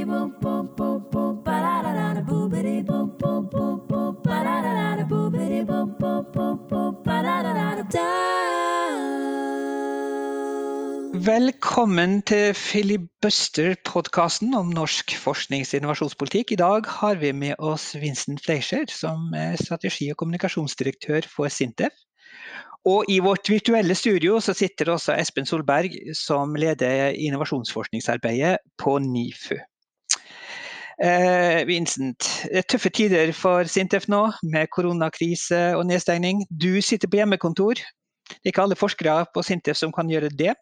Velkommen til filibuster-podkasten om norsk forsknings- og innovasjonspolitikk. I dag har vi med oss Vincent Fleischer, som er strategi- og kommunikasjonsdirektør for Sintef. Og i vårt virtuelle studio så sitter også Espen Solberg, som leder innovasjonsforskningsarbeidet på NIFU. Eh, Vincent, tøffe tider for Sintef nå, med koronakrise og nedstengning. Du sitter på hjemmekontor. Det er ikke alle forskere på Sintef som kan gjøre det.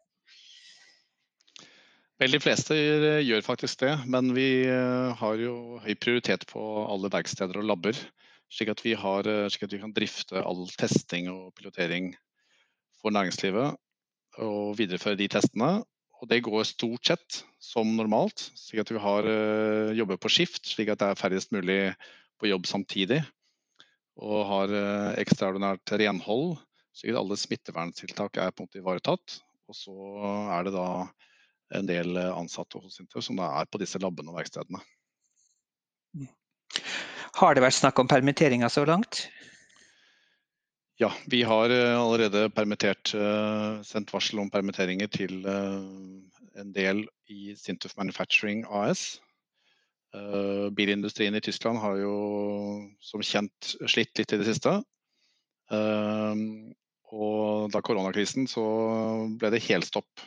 Vel, de fleste gjør faktisk det, men vi eh, har jo høy prioritet på alle verksteder og labber. Slik at, har, eh, slik at vi kan drifte all testing og pilotering for næringslivet og videreføre de testene. Og det går stort sett som normalt, slik at vi har uh, jobber på skift, slik at det er færrest mulig på jobb samtidig. Og har uh, ekstraordinært renhold, slik at alle smitteverntiltak er på en måte ivaretatt. Og så er det da en del eh, ansatte hos Sintef som er på disse labbene og verkstedene. Har det vært snakk om permitteringer så langt? Ja, vi har eh, allerede permittert, eh, sendt varsel om permitteringer til en del i Sintuf Manufacturing AS. Bilindustrien i Tyskland har jo som kjent slitt litt i det siste. Og da koronakrisen så ble det helstopp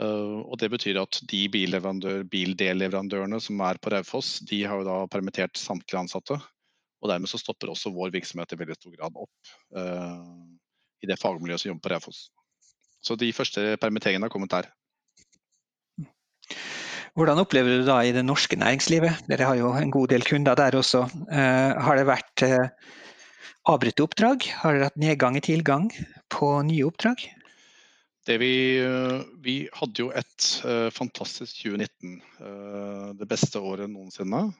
Eh, og Det betyr at de bildelleverandørene som er på Raufoss, de har jo da permittert samtlige ansatte. Og Dermed så stopper også vår virksomhet i veldig stor grad opp uh, i det fagmiljøet som jobber på Raufoss. Så de første permitteringene har kommet der. Hvordan opplever du det da i det norske næringslivet? Dere har jo en god del kunder der også. Uh, har det vært uh, avbrutte oppdrag? Har dere hatt nedgang i tilgang på nye oppdrag? Vi, eh, vi, hadde jo et fantastisk 2019. Uh, eh, det beste året noensinne.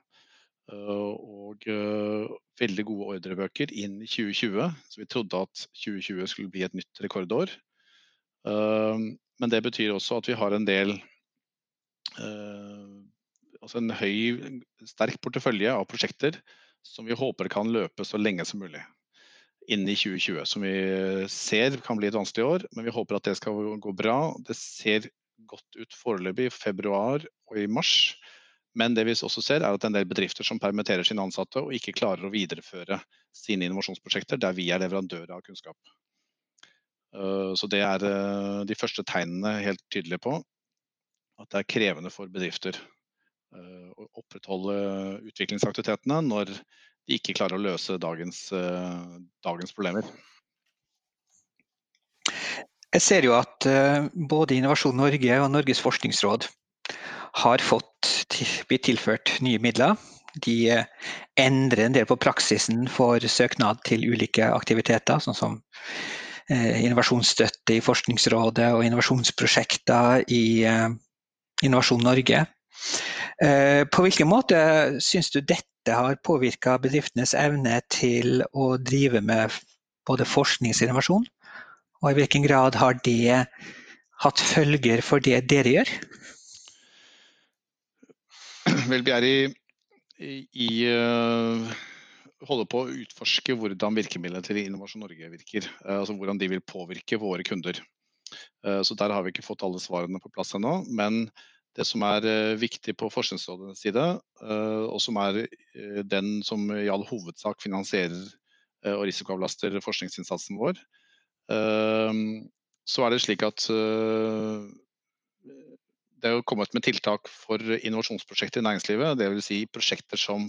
Uh, og veldig gode ordrebøker inn i 2020. Så vi trodde at 2020 skulle bli et nytt rekordår. men det betyr også at vi har en del Altså en høy, sterk portefølje av prosjekter som vi håper kan løpe så lenge som mulig inn i 2020, som vi ser kan bli et vanskelig år. Men vi håper at det skal gå bra. Det ser godt ut foreløpig i februar og i mars. Men det vi også ser er at en del bedrifter som permitterer sine ansatte og ikke klarer å videreføre sine innovasjonsprosjekter der vi er leverandører av kunnskap. Eh, så det er eh, de første tegnene helt tydelige på at det er krevende for bedrifter eh, å opprettholde utviklingsaktivitetene når de ikke klarer å løse dagens, dagens problemer. Jeg ser jo at både Innovasjon Norge og Norges forskningsråd har fått blitt tilført nye midler. De uh, endrer en del på praksisen for søknad til ulike aktiviteter, sånn som innovasjonsstøtte i Forskningsrådet og innovasjonsprosjekter i Innovasjon Norge. På hvilken måte syns du dette har påvirka bedriftenes evne til å drive med både forskningsinnovasjon, og i hvilken grad har det hatt følger for det dere gjør? Vel, vi er i, i, uh, holder på å utforske hvordan virkemidlene til Innovasjon Norge virker. Uh, altså hvordan de vil påvirke våre kunder. Uh, så Der har vi ikke fått alle svarene på plass ennå. Men det som er eh, viktig på Forskningsrådets side, eh, og som er eh, den som i all hovedsak finansierer og risikoavlaster forskningsinnsatsen vår, så er det slik at det er kommet med tiltak for innovasjonsprosjekter i næringslivet. Dvs. Si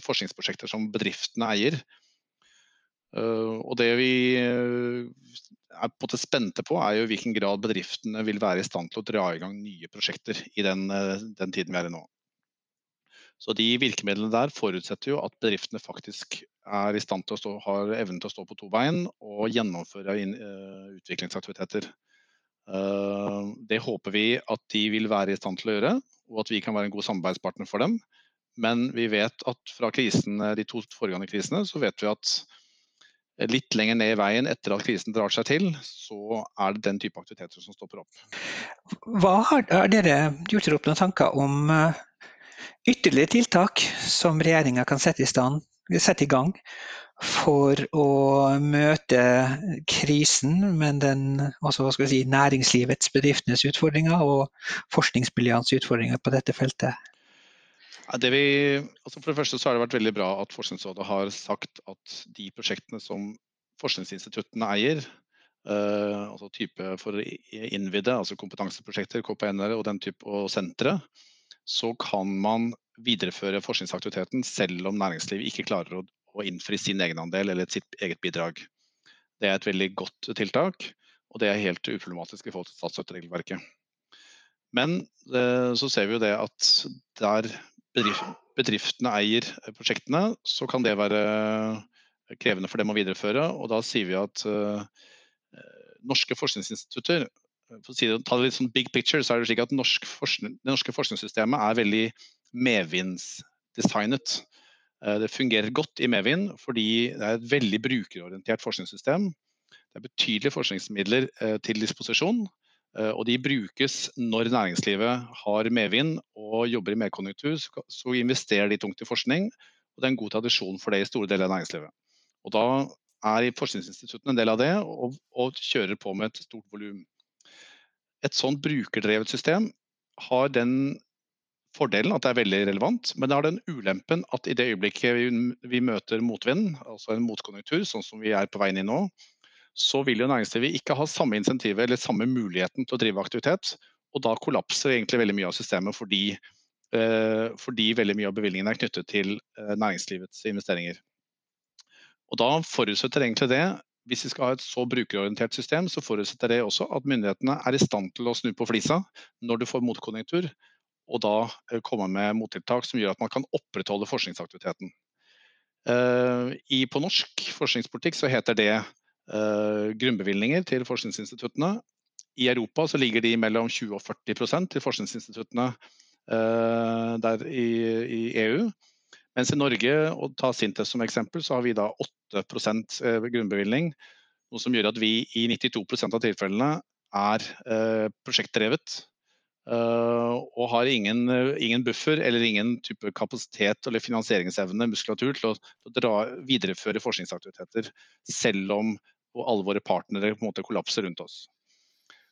forskningsprosjekter som bedriftene eier. Og det vi er på spente på, er jo i hvilken grad bedriftene vil være i stand til å dra i gang nye prosjekter i den, eh, den tiden vi er i nå. Så De virkemidlene der forutsetter jo at bedriftene faktisk er i stand til å stå, har evnen til å stå på to bein og gjennomføre in, utviklingsaktiviteter. Uh, det håper vi at de vil være i stand til å gjøre, og at vi kan være en god samarbeidspartner for dem. Men vi vet at fra krisene, de to foregående krisene så vet vi at litt lenger ned i veien etter at krisen drar seg til, så er det den type aktiviteter som stopper opp. Hva har, dere gjort dere opp noen tanker om ytterligere tiltak som regjeringa kan sette i, stand, sette i gang for å møte krisen, men den, altså, si, næringslivets, bedriftenes utfordringer og forskningsmiljøenes utfordringer på dette feltet? Det vi, altså for det første har det vært veldig bra at Forskningsrådet har sagt at de prosjektene som forskningsinstituttene eier, uh, altså type for innvidde, altså kompetanseprosjekter, KPN-ere og den type og sentre, så kan man videreføre forskningsaktiviteten selv om næringslivet ikke klarer å å innfri sin egenandel eller sitt eget bidrag. Det er et veldig godt tiltak, og det er helt uproblematisk i forhold til statsstøtteregelverket. Men eh, så ser vi jo det at der bedriftene eier prosjektene, så kan det være krevende for dem å videreføre. Og da sier vi at uh, norske forskningsinstitutter for å si det, ta det litt sånn big picture, så er det slik at norsk forskning, det norske forskningssystemet er veldig medvindsdesignet. Eh, det fungerer godt i Medvind fordi det er et veldig brukerorientert forskningssystem. Det er betydelige forskningsmidler eh, til disposisjon, eh, og de brukes når næringslivet har medvind og jobber i medkonjunktur. Så investerer de tungt i forskning, og det er en god tradisjon for det i store deler av næringslivet. Og Da er forskningsinstituttene en del av det, og, og kjører på med et stort volum. Et sånt brukerdrevet system har den fordelen at det er veldig relevant, men det har den ulempen at i det øyeblikket vi, møter motvind, altså en motkonjunktur, sånn som vi er på veien i nå, så vil jo næringslivet ikke ha samme insentivet eller samme muligheten til å drive aktivitet. Og da kollapser egentlig veldig mye av systemet fordi, eh, fordi veldig mye av bevilgningene er knyttet til eh, næringslivets investeringer. Og da forutsetter egentlig det hvis vi skal ha et så brukerorientert system, så forutsetter det også at myndighetene er i stand til å snu på flisa når du får motkonjunktur, og da eh, komme med mottiltak som gjør at man kan opprettholde forskningsaktiviteten. Eh, I, på norsk forskningspolitikk så heter det uh, grunnbevilgninger til forskningsinstituttene. I Europa så ligger de mellom 20 og 40% til forskningsinstituttene der i, i, EU. Mens i Norge, og ta Sintef som eksempel, så har vi da 8% grunnbevilgning. Noe som gjør at vi i 92% av tilfellene er prosjektdrevet. Uh, og har ingen, ingen, buffer eller ingen type kapasitet eller finansieringsevne, muskulatur, til å dra, videreføre forskningsaktiviteter, selv om alle våre partnere på en måte kollapser rundt oss.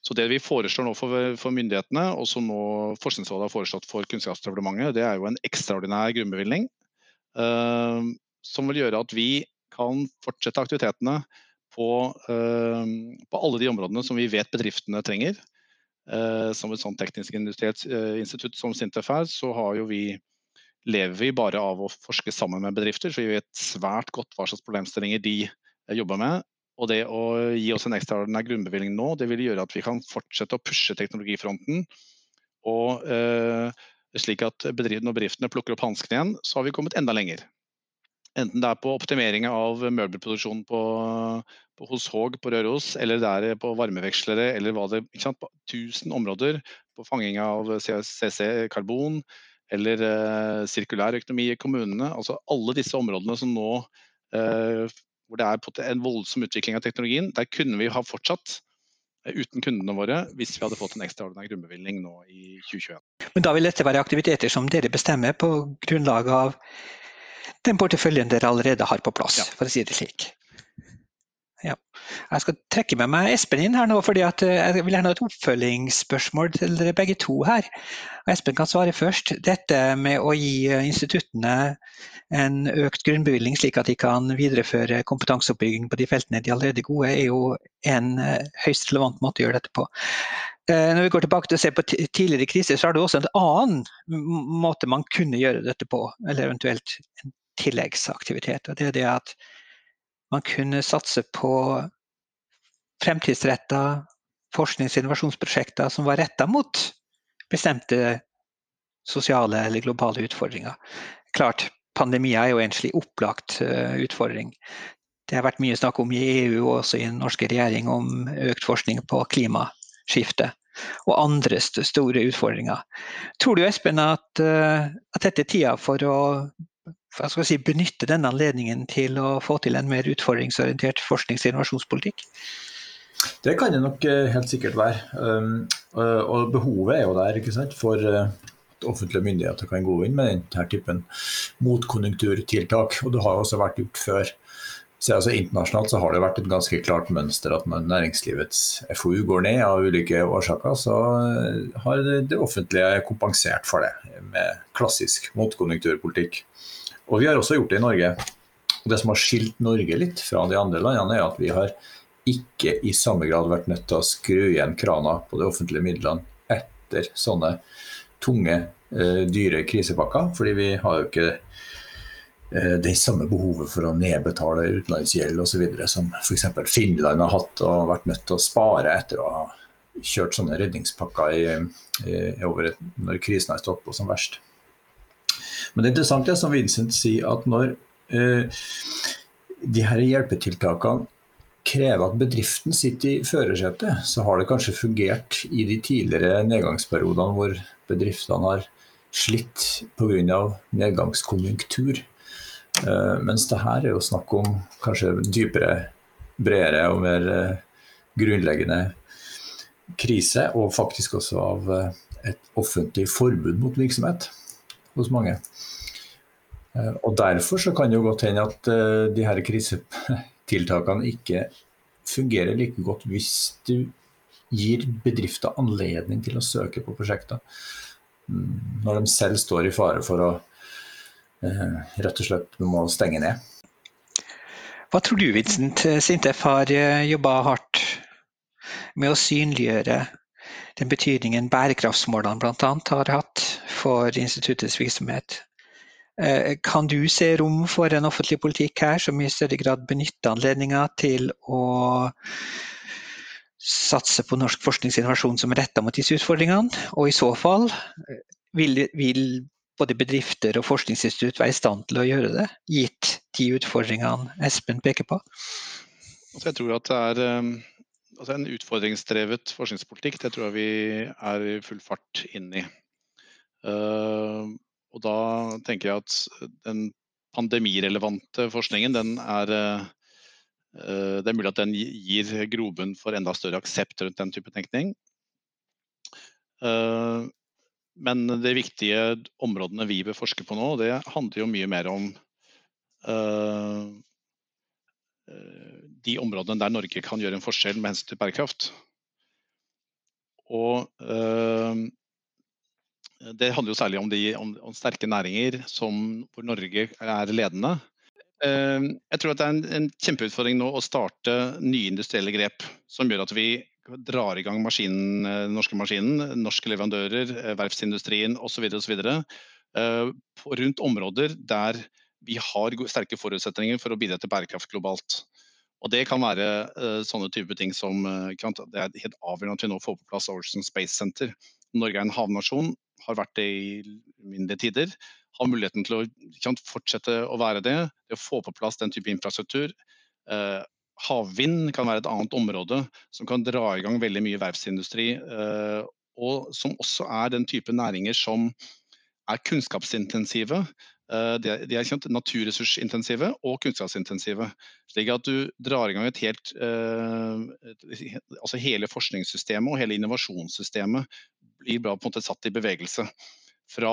Så Det vi foreslår nå for, for myndighetene, og som nå Forskningsrådet har foreslått for Kunnskapsdepartementet, det er jo en ekstraordinær grunnbevilgning. Uh, som vil gjøre at vi kan fortsette aktivitetene på, uh, på alle de områdene som vi vet bedriftene trenger. Eh, som et sånt teknisk industrielt eh, institutt som Sintef er, så vi, lever vi bare av å forske sammen med bedrifter. Så vi vet svært godt hva slags problemstillinger de eh, jobber med. Og det å gi oss en ekstraordinær grunnbevilgning nå, det vil gjøre at vi kan fortsette å pushe teknologifronten. Og eh, slik at bedriftene, når bedriftene plukker opp hanskene igjen, så har vi kommet enda lenger. Enten det er på optimering av møbelproduksjonen på, på, hos Haag på Røros, eller det er på varmevekslere, eller hva det ikke sant, på 1000 områder. På fanging av CC, karbon, eller eh, sirkulær økonomi i kommunene. Altså alle disse områdene som nå eh, hvor det er en voldsom utvikling av teknologien, der kunne vi ha fortsatt eh, uten kundene våre hvis vi hadde fått en ekstraordinær grunnbevilgning nå i 2021. Men da vil dette være aktiviteter som dere bestemmer på grunnlag av den porteføljen dere allerede har på plass, ja. for å si det slik. Ja. Jeg skal trekke med meg Espen inn her nå, fordi eh, jeg vil gjerne ha et oppfølgingsspørsmål til dere begge to her. Espen kan svare først. Dette med å gi eh, instituttene en økt grunnbevilgning, slik at de kan videreføre kompetanseoppbygging på de feltene de allerede er gode, er jo en eh, høyst relevant måte å gjøre dette på. Når vi går tilbake til å se på tidligere kriser, så er det også en annen måte man kunne gjøre dette på, eller eventuelt en tilleggsaktivitet. og Det er det at man kunne satse på fremtidsretta forsknings- og innovasjonsprosjekter som var retta mot bestemte sosiale eller globale utfordringer. Klart, Pandemier er jo en slik opplagt uh, utfordring. Det har vært mye snakk om i EU og også i den norske regjering om økt forskning på klimaskifte og andre store utfordringer. Tror du Espen, at, uh, at dette er tida for å si, benytte denne anledningen til å få til en mer utfordringsorientert forsknings- og innovasjonspolitikk? Det kan det nok eh, helt sikkert være. Um, og behovet er jo der ikke sant? For, eh, at offentlige myndigheter kan gå inn med denne typen motkonjunkturtiltak. Og det har også vært gjort før. Så altså Internasjonalt så har det vært et ganske klart mønster at når næringslivets FoU går ned av ulike årsaker, så har det offentlige kompensert for det med klassisk motkonjunkturpolitikk. Og vi har også gjort det i Norge. Og Det som har skilt Norge litt fra de andre landene, er at vi har ikke i samme grad vært nødt til å skru igjen krana på de offentlige midlene etter sånne tunge, eh, dyre krisepakker. Fordi vi har jo ikke Eh, det samme behovet for å nedbetale utenlandsgjeld osv. som f.eks. Finland har hatt og vært nødt til å spare etter å ha kjørt sånne redningspakker i, i, over når krisen har stått på som verst. Men det er interessant som Vincent sier, at når eh, de her hjelpetiltakene krever at bedriften sitter i førersetet, så har det kanskje fungert i de tidligere nedgangsperiodene hvor bedriftene har slitt pga. nedgangskonjunktur. Uh, mens det her er jo snakk om kanskje dypere, bredere og mer uh, grunnleggende krise, og faktisk også av uh, et offentlig forbud mot virksomhet hos mange. Og Derfor så kan det jo godt hende at de her krisetiltakene ikke fungerer like godt hvis du gir bedrifter anledning til å søke på prosjekter. Mm, når de selv står i fare for å Eh, rett og slett må stenge ned. Hva tror du Vincent? Sintef har eh, jobba hardt med å synliggjøre den betydningen bærekraftsmålene bl.a. har hatt for instituttets virksomhet. Eh, kan du se rom for en offentlig politikk her som i større grad benytter anledninga til å satse på norsk forskningsinnovasjon som er retta mot disse utfordringene? Og i så fall, vil, vil både bedrifter og forskningsinstitutt være i stand til å gjøre det, gitt de utfordringene Espen peker på? Altså, jeg tror at det er eh, altså En utfordringsdrevet forskningspolitikk det tror jeg vi er i full fart inn i. Uh, og da tenker jeg at den pandemirelevante forskningen den er uh, Det er mulig at den gir grobunn for enda større aksept rundt den type tenkning. Men de viktige områdene vi bør forske på nå, det handler jo mye mer om de områdene der Norge kan gjøre en forskjell med hensyn til bærekraft. Og det handler jo særlig om, de, om, om sterke næringer som, hvor Norge er ledende. Uh, jeg tror at det er en, en kjempeutfordring nå å starte nye industrielle grep som gjør at vi drar i gang maskinen, den eh, norske maskinen, norske leverandører, eh, verftsindustrien osv. Uh, rundt områder der vi har sterke forutsetninger for å bidra til bærekraft globalt. Og Det kan være uh, sånne type ting som uh, Det er helt avgjørende at vi nå får på plass Ocean Space Center. Norge er en havnasjon, har vært det i mindre tider. Har muligheten til å fortsette å være det. Det å få på plass den type infrastruktur. Eh, Havvind kan være et annet område som kan dra i gang veldig mye verftsindustri. Eh, og som også er den type næringer som er kunnskapsintensive. Eh, de er, kjent naturressursintensive og kunnskapsintensive. Slik at du drar i gang et helt eh, Altså hele forskningssystemet og hele innovasjonssystemet blir bra på en måte satt i bevegelse fra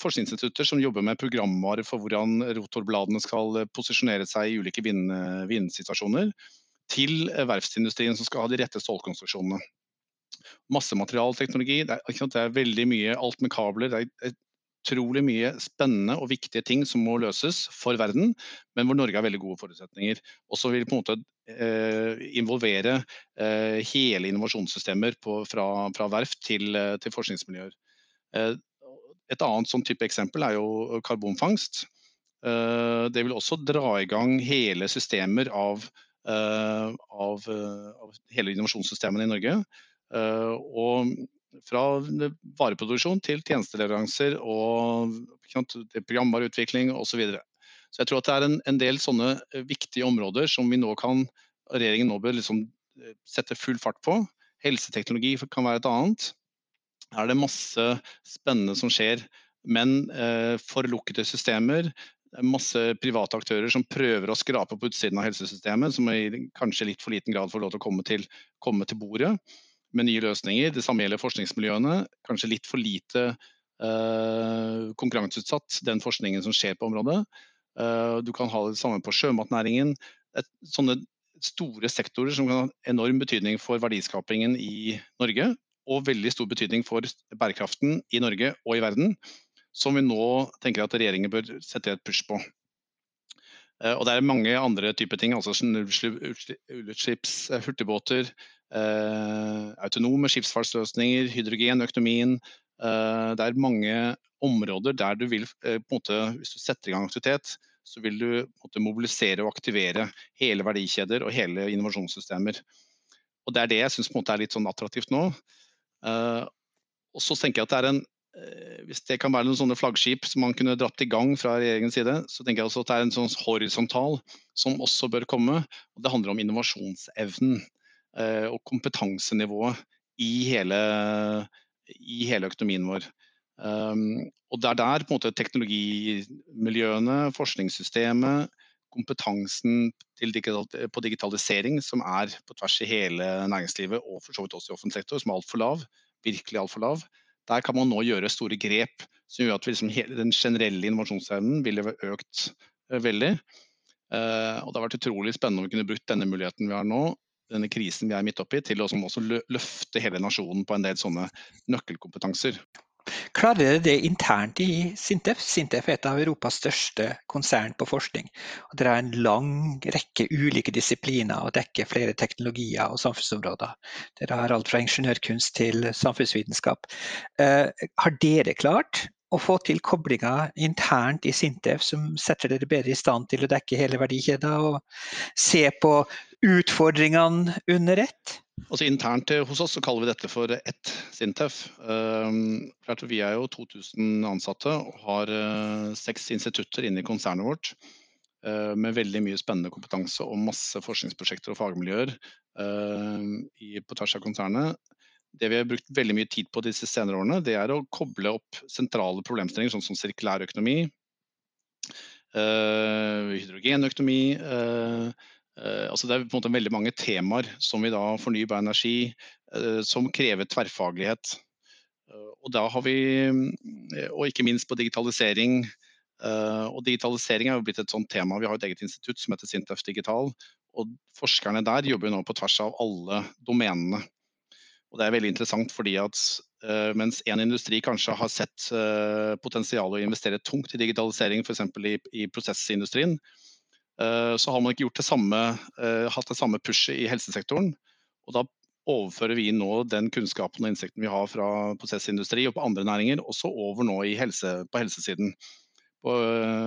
forskningsinstitutter som jobber med programvare for hvordan rotorbladene skal posisjonere seg i ulike vindsituasjoner, til verftsindustrien som skal ha de rette stålkonstruksjonene. Massematerialteknologi, det er, det er veldig mye alt med kabler. det er utrolig mye spennende og viktige ting som må løses for verden, men hvor Norge har veldig gode forutsetninger. Og så vil på en måte eh, involvere eh, hele innovasjonssystemer på, fra, fra, verft til, eh, til forskningsmiljøer. Eh, et annet sånn type eksempel er jo karbonfangst. Eh, det vil også dra i gang hele systemer av, eh, av, eh, av hele innovasjonssystemene i Norge. Og fra vareproduksjon til tjenesteleveranser og programvareutvikling osv. Så, videre. så jeg tror at det er en, en, del sånne viktige områder som vi nå kan, regjeringen nå bør liksom sette full fart på. Helseteknologi kan være et annet Her er det masse spennende som skjer. Men eh, forlukkede systemer, masse private aktører som prøver å skrape på utsiden av helsesystemet, som i kanskje litt for liten grad får lov til å komme til, komme til bordet med nye løsninger. Det samme gjelder forskningsmiljøene. Kanskje litt for lite konkurranseutsatt den forskningen som skjer på området. Du kan ha det samme på sjømatnæringen. Et, sånne store sektorer som kan ha enorm betydning for verdiskapingen i Norge, og veldig stor betydning for bærekraften i Norge og i verden, som vi nå tenker at regjeringen bør sette et push på. Eh, og det er mange andre typer ting, altså hurtigbåter, eh, autonome skipsfartsløsninger, hydrogen, økonomien. Eh, det er mange områder der du vil, på en måte, hvis du setter i gang aktivitet, så vil du måte, mobilisere og aktivere hele verdikjeder og hele innovasjonssystemer. Og Det er det jeg syns er litt sånn attraktivt nå. Uh, og så tenker jeg at det er en uh, Hvis det kan være noen sånne flaggskip som man kunne dratt i gang fra regjeringens side, så tenker jeg også at det er en sånn horisontal som også bør komme. og Det handler om innovasjonsevnen og kompetansenivået i hele, i hele økonomien vår. Um, og det er der på en måte, teknologimiljøene, forskningssystemet, kompetansen digital, på digitalisering som er på tvers i hele næringslivet og for så vidt også i offentlig sektor, som er altfor lav, virkelig altfor lav. Der kan man nå gjøre store grep som gjør at liksom, den generelle innovasjonsevnen ville økt uh, veldig. Uh, og Det har vært utrolig spennende om vi kunne brukt denne muligheten vi har nå, denne krisen vi er midt oppi, til å også løfte hele nasjonen på en del sånne nøkkelkompetanser. Klarer dere det internt i Sintef? Sintef er et av Europas største konsern på forskning. Og dere har en lang rekke ulike disipliner og dekker flere teknologier og samfunnsområder. Dere har alt fra ingeniørkunst til samfunnsvitenskap. Eh, har dere klart å få til koblinger internt i Sintef som setter dere bedre i stand til å dekke hele verdikjeden og se på utfordringene under ett? Altså Internt hos oss så kaller vi dette for ett Sintef. Um, vi er jo 2000 ansatte og har uh, seks institutter inne i konsernet vårt. Uh, med veldig mye spennende kompetanse og masse forskningsprosjekter og fagmiljøer uh, på tvers av konsernet det vi har brukt veldig mye tid på disse senere årene, det er å koble opp sentrale problemstillinger, sånn som sirkulær økonomi, øh, hydrogenøkonomi. Øh, altså det er på en måte veldig mange temaer som vi da fornybar energi, som krever tverrfaglighet. Og da har vi, og ikke minst på digitalisering. Og digitalisering er jo blitt et sånt tema. Vi har et eget institutt som heter Sintef Digital. Og forskerne der jobber nå på tvers av alle domenene. Og det er veldig interessant fordi at mens en industri kanskje har sett potensialet potensial å investere tungt i digitalisering, f.eks. I, i prosessindustrien, så har man ikke det samme, hatt det samme pushet i helsesektoren. Og da overfører vi nå den kunnskapen og innsikten vi har fra prosessindustri og på andre næringer, også over nå helse, på helsesiden. På,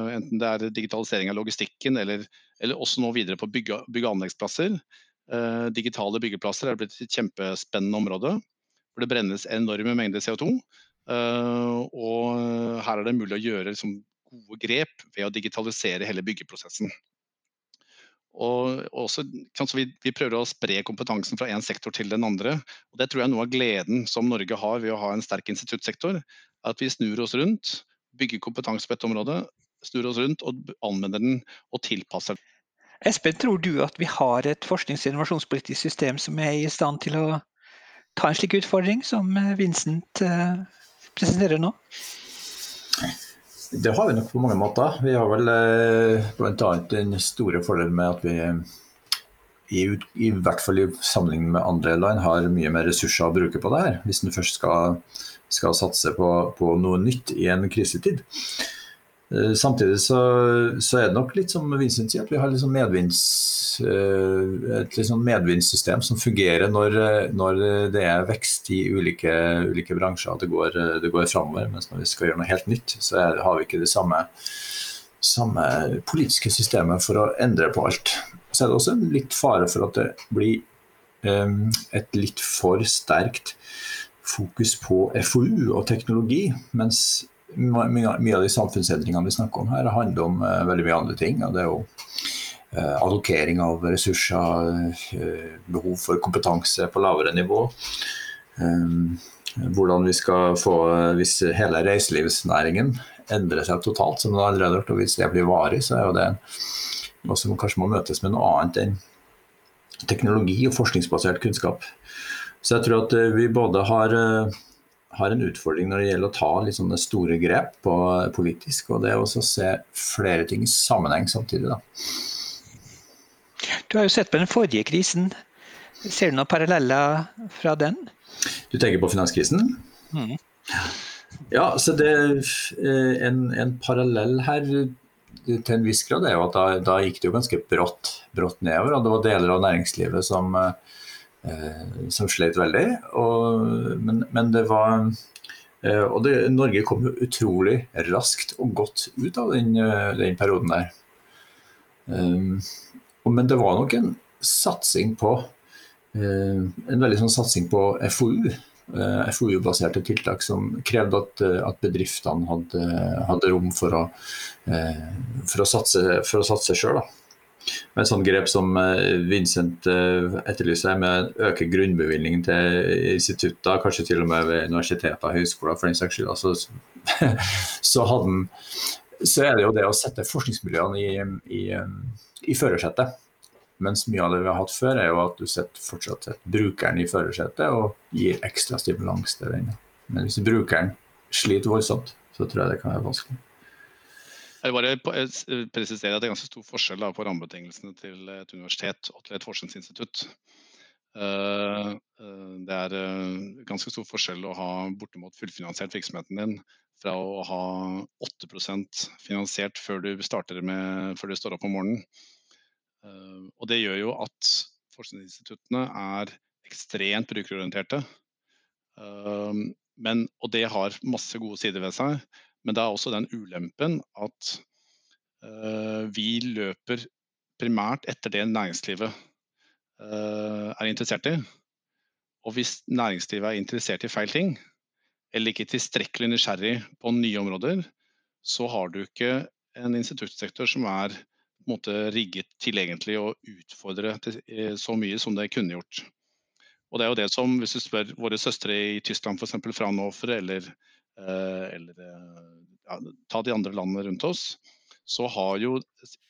enten det er digitalisering av logistikken eller, eller også nå videre på bygge, og anleggsplasser. Eh, digitale byggeplasser er blitt et kjempespennende område. hvor Det brennes enorme mengder CO2. Eh, og her er det mulig å gjøre liksom, gode grep ved å digitalisere hele byggeprosessen. Og også, vi, vi, prøver å spre kompetansen fra én sektor til den andre. og Det tror jeg er noe av gleden som Norge har ved å ha en sterk instituttsektor. At vi snur oss rundt, bygger kompetanse på et område, snur oss rundt og anvender den og tilpasser den. Espen, tror du at vi har et forsknings- og innovasjonspolitisk system som er i stand til å ta en slik utfordring som eh, Vincent eh, presenterer nå? Det har vi nok på mange måter. Vi har vel eh, bl.a. den store fordelen med at vi i, i, hvert fall i sammenligning med andre land har mye mer ressurser å bruke på det her. Hvis en først skal, skal satse på, på, noe nytt i en krisetid. Eh, samtidig så, så, er det nok litt som Vincent sier, at vi har liksom medvinds, eh, et liksom medvindssystem som fungerer når, når, det er vekst i ulike, ulike bransjer, og det går, det går framover. Mens når vi skal gjøre noe helt nytt, så er, har vi ikke det samme, samme, politiske systemet for å endre på alt. Så er det også en litt fare for at det blir um, et litt for sterkt fokus på FoU og teknologi, mens mye, av de samfunnsendringene vi snakker om her, handler om uh, veldig mye andre ting. og det er jo uh, allokering av ressurser, uh, behov for kompetanse på lavere nivå. Um, hvordan vi skal få, hvis hele reiselivsnæringen endrer seg totalt, som den allerede har gjort, og hvis det blir varig, så er jo det noe som kanskje må møtes med noe annet enn teknologi og forskningsbasert kunnskap. Så jeg tror at vi både har har en utfordring når det gjelder å ta litt sånne store grep på politisk. Og det også å se flere ting i sammenheng samtidig. Da. Du har jo sett på den forrige krisen. Ser du noen paralleller fra den? Du tenker på finanskrisen? Mm. Ja, så det eh, en, en, parallell her til en viss grad er jo at da, da gikk det jo ganske brått, brått nedover. Og det var deler av næringslivet som eh, Eh, som slet veldig. Og, men, men, det var eh, Og det, Norge kom jo utrolig raskt og godt ut av den, eh, den perioden der. men det var nok en satsing på en veldig sånn satsing på FoU. FoU-baserte tiltak som krevde at, at bedriftene hadde, hadde, rom for å, for å satse sjøl. Med et sånt grep som eh, Vincent eh, etterlyser, med å øke grunnbevilgningen til institutter, kanskje til og med ved universiteter og høyskoler for den saks skyld, altså, så, hadde, så, er det jo det å sette forskningsmiljøene i, i, i førersetet. Mens mye av det vi har hatt før, er jo at du setter fortsatt setter brukeren i førersetet og gir ekstra stimulans til den. Men hvis brukeren sliter voldsomt, så tror jeg det kan være vanskelig. Jeg bare eh, presisere at det er ganske stor forskjell på rammebetingelsene til et universitet og til et forskningsinstitutt. Eh, eh, det er ganske stor forskjell å ha bortimot fullfinansiert virksomheten din fra å ha 8% finansiert før du, med, før du står opp om morgenen. Og det gjør jo at forskningsinstituttene er ekstremt brukerorienterte. Men, og det har masse gode sider ved seg. Men det er også den ulempen at uh, vi løper primært etter det næringslivet uh, er interessert i. Og hvis næringslivet er interessert i feil ting, eller ikke tilstrekkelig nysgjerrig på nye områder, så har du ikke en instituttsektor som er måte, rigget til å utfordre eh, så mye som det kunne gjort. Og det er jo det som, Hvis du spør våre søstre i Tyskland, f.eks. Fraunhofer eller eller eh, ja, ta de andre landene rundt oss, så har jo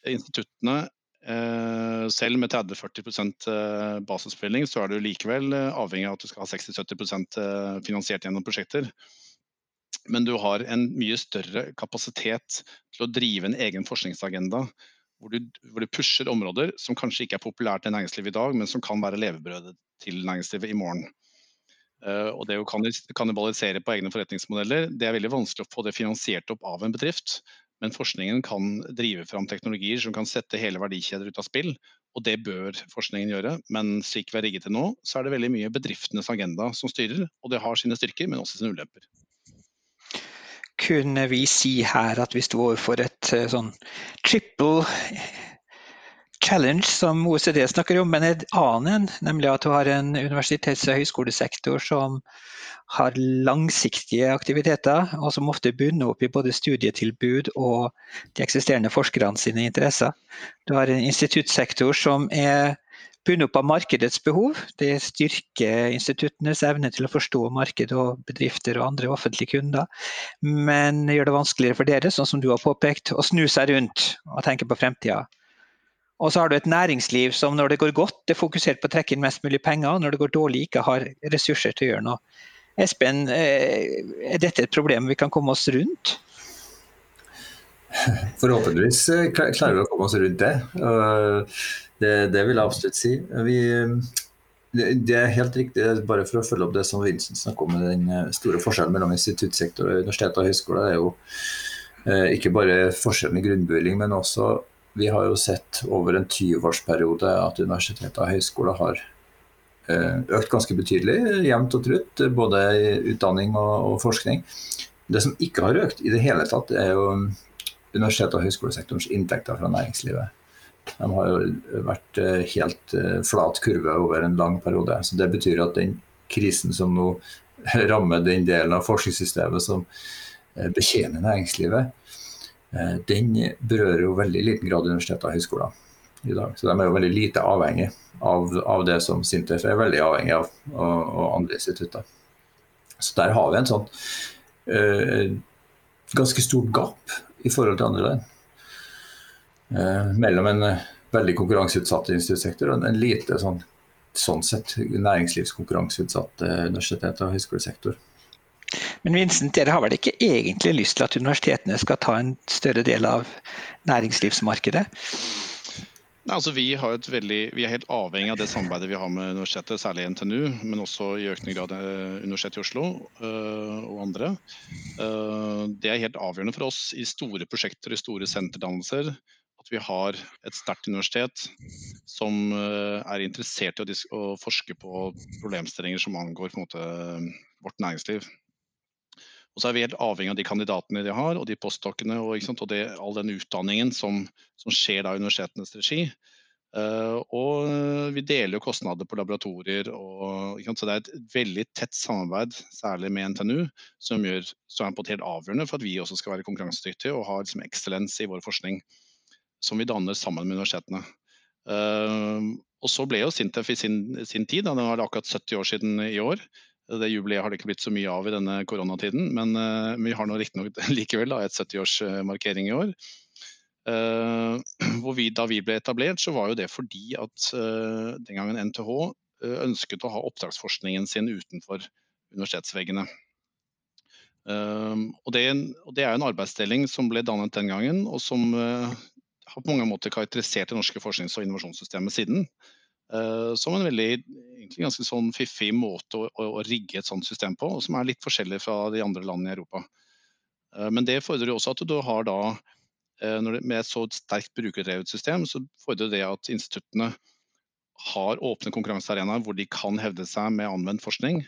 instituttene eh, selv med 30-40 basisbevilgning, så er du likevel avhengig av at du skal ha 60-70% finansiert gjennom prosjekter. Men du har en mye større kapasitet til å drive en egen forskningsagenda. Hvor du, hvor du pusher områder som kanskje ikke er populært i næringslivet i dag, men som kan være levebrødet til næringslivet i morgen. Eh, og det å kannibalisere på egne forretningsmodeller, det er veldig vanskelig å få det finansiert opp av en bedrift. Men forskningen kan drive fram teknologier som kan sette hele verdikjeder ut av spill. Og det bør forskningen gjøre. Men slik vi er rigget til nå, så er det veldig mye bedriftenes agenda som styrer. Og det har sine styrker, men også sine ulemper. Kunne vi si her at vi sto overfor et eh, sånn triple challenge som OECD snakker om, men en annen, nemlig at du har en universitets- og høyskolesektor som har langsiktige aktiviteter, og som ofte bunner opp i både studietilbud og de eksisterende forskerne sine interesser. Du har en instituttsektor som er bundet opp av markedets behov. Det styrker instituttenes evne til å forstå marked og bedrifter og andre offentlige kunder. Men gjør det vanskeligere for dere, sånn som du har påpekt, å snu seg rundt og tenke på fremtida. Og så har du et næringsliv som når det går godt, er fokusert på å trekke inn mest mulig penger, og når det går dårlig, ikke har ressurser til å gjøre noe. Espen, eh, er dette et problem vi kan komme oss rundt? Forhåpentligvis eh, klarer vi å komme oss rundt det. Det, det vil jeg absolutt si. Vi, det er helt riktig, bare for å følge opp det som Vincent snakker om, den eh, store forskjellen mellom instituttsektor, universitet og høyskole. Det er jo ikke bare forskjellen i grunnbevilgning, men også vi har jo sett over en 20-årsperiode at universiteter og høyskoler har eh, økt ganske betydelig, jevnt og trutt, både i utdanning og, og, forskning. Det som ikke har økt i det hele tatt, er jo universitet- og høyskolesektorens inntekter fra næringslivet. De har jo vært eh, helt eh, flat kurve over en lang periode. Så Det betyr at den krisen som nå rammer den delen av forskningssystemet som betjener næringslivet, den berører jo veldig liten grad universiteter og høyskoler i dag. Så de er jo veldig lite avhengig av, av det som Sintef er veldig avhengig av, og, og andre institutter. Så der har vi en sånn eh, ganske stort gap i forhold til andre land. Eh, mellom en eh, veldig konkurranseutsatt instituttsektor og en lite sånn, sånn sett næringslivskonkurranseutsatt eh, universitet- og høyskolesektor. Men Vincent, dere har vel ikke egentlig lyst til at universitetene skal ta en større del av næringslivsmarkedet? Nei, altså vi, veldig, vi, er helt avhengig av det samarbeidet vi har med universitetet, særlig NTNU, men også i økende grad eh, Universitetet i Oslo øh, og andre. Uh, det er helt avgjørende for oss i store prosjekter, i store senterdannelser, at vi har et sterkt universitet som er interessert i å, forske på problemstillinger som angår måte, vårt næringsliv. Og så er vi helt avhengig av de kandidatene de har, og de postdokkene og, og det, all den utdanningen som, som skjer da i universitetenes regi. Uh, og vi deler jo kostnader på laboratorier. Og, så det er et veldig tett samarbeid, særlig med NTNU, som, gjør, som er på helt avgjørende for at vi også skal være konkurransedyktige og ha liksom, eksellens i vår forskning. Som vi danner sammen med universitetene. Uh, og så ble jo Sintef i sin, sin tid, da, det var akkurat 70 år siden i år, det jubileet har det ikke blitt så mye av i denne koronatiden, men uh, vi har nå riktignok likevel da, et 70-årsmarkering i år. Hvor vi, da vi ble etablert, så var jo det fordi at uh, den gangen NTH ønsket å ha oppdragsforskningen sin utenfor universitetsveggene. Og det, og, det, er en arbeidsdeling som ble dannet den gangen, og som har på mange måter karakterisert det norske forsknings- og innovasjonssystemet siden. Uh, som en veldig ganske sånn fiffig måte å, å, å, rigge et sånt system på, og som er litt forskjellig fra de andre landene i Europa. Uh, men det fordrer jo også at du har da, uh, det, med et så sterkt brukerdrevet system, så fordrer det at instituttene har åpne konkurransearenaer hvor de kan hevde seg med anvendt forskning.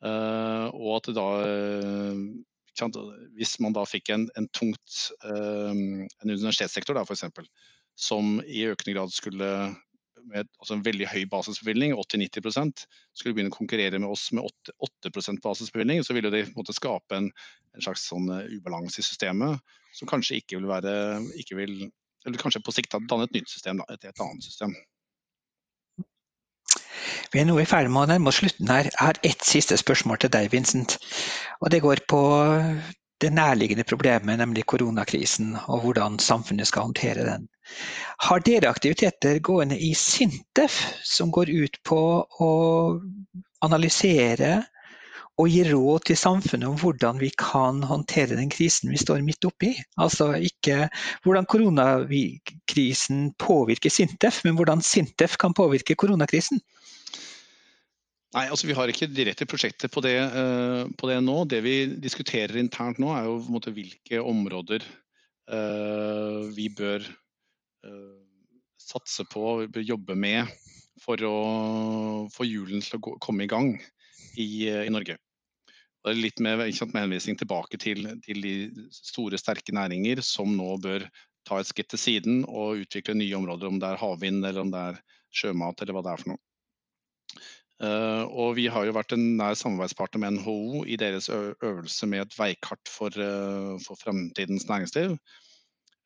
og at det da Hvis man da fikk en, en tungt en universitetssektor da, eksempel, som i økende grad skulle med altså en veldig høy basisbevilgning, 80-90% skulle begynne å konkurrere med oss med 8, 8% basisbevilgning, så ville det en måte, skape en, en slags sånn eh, ubalanse i systemet som kanskje ikke vil være ikke vil, Eller kanskje på sikt danne et nytt system, da, et, et annet system. Vi er nå i ferd med å nærme oss slutten her. Jeg har ett siste spørsmål til deg, Vincent. Og det går på det nærliggende problemet, nemlig koronakrisen, og hvordan samfunnet skal håndtere den. Har dere aktiviteter gående i Sintef som går ut på å analysere og gi råd til samfunnet om hvordan vi kan håndtere den krisen vi står midt oppi? Altså ikke hvordan koronakrisen påvirker Sintef, men hvordan Sintef kan påvirke koronakrisen? Nei, altså Vi har ikke direkte prosjekter på det, uh, på det, nå. Det vi diskuterer internt nå, er jo måte, hvilke områder uh, vi bør satse på, og jobbe med for å få hjulene til å gå, komme i gang i, i Norge. Det er litt med, sant, med henvisning tilbake til, til, de store, sterke næringer som nå bør ta et skritt til siden og utvikle nye områder, om det er havvind eller om det er sjømat eller hva det er for noe. Uh, og vi har jo vært en nær samarbeidspartner med NHO i deres øvelse med et veikart for, uh, for fremtidens næringsliv.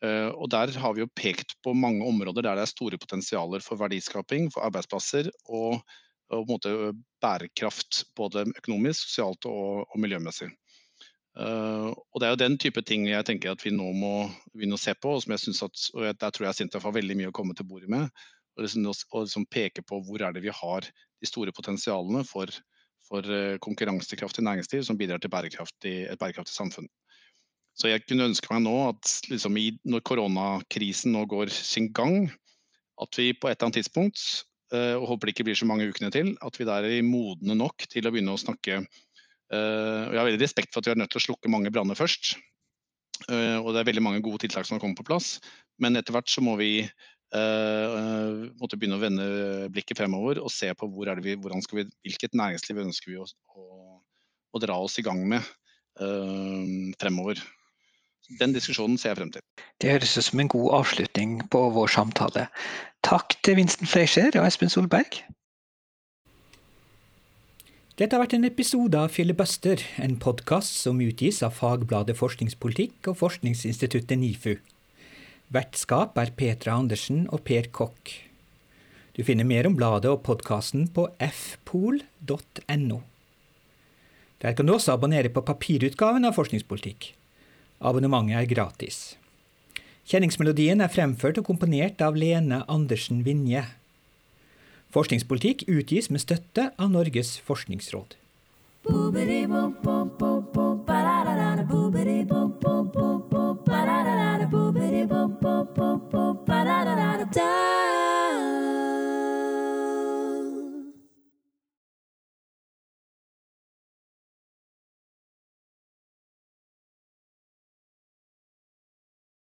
Uh, og Der har vi jo pekt på mange områder der det er store potensialer for verdiskaping, for arbeidsplasser og, og bærekraft. Både økonomisk, sosialt og, og miljømessig. og Det er jo den type ting jeg tenker at vi nå må begynne å se på, og som jeg synes at, og der tror jeg Sintef har veldig mye å komme til bordet med. Og liksom, og liksom peke på hvor er det vi har de store potensialene for, for eh, konkurransekraftig næringsliv som bidrar til bærekraftig, et bærekraftig samfunn. Så jeg kunne ønske meg nå at liksom i, når koronakrisen nå går sin gang, at vi på et eller annet tidspunkt, eh, og håper det ikke blir så mange ukene til, at vi der er modne nok til å begynne å snakke eh, Jeg har veldig respekt for at vi er nødt til å slukke mange branner først. Og det er veldig mange gode tiltak som har kommet på plass. Men etter hvert så må vi Uh, måtte begynne å vende blikket fremover og se på hvor vi, vi, hvilket næringsliv ønsker vi å, å, å, dra oss i gang med uh, fremover. Den diskusjonen ser jeg frem til. Det høres ut som en god avslutning på vår samtale. Takk til Vincent Fleischer og Espen Solberg. Dette har vært en episode av Filibuster, en podkast som utgis av fagbladet Forskningspolitikk og forskningsinstituttet NIFU. Vertskap er Petra Andersen og Per Kokk. Du finner mer om bladet og podkasten på fpol.no. Der kan du også abonnere på papirutgaven av Forskningspolitikk. Abonnementet er gratis. Kjenningsmelodien er fremført og komponert av Lene Andersen Vinje. Forskningspolitikk utgis med støtte av Norges forskningsråd. Boobidi, bob, bob, Da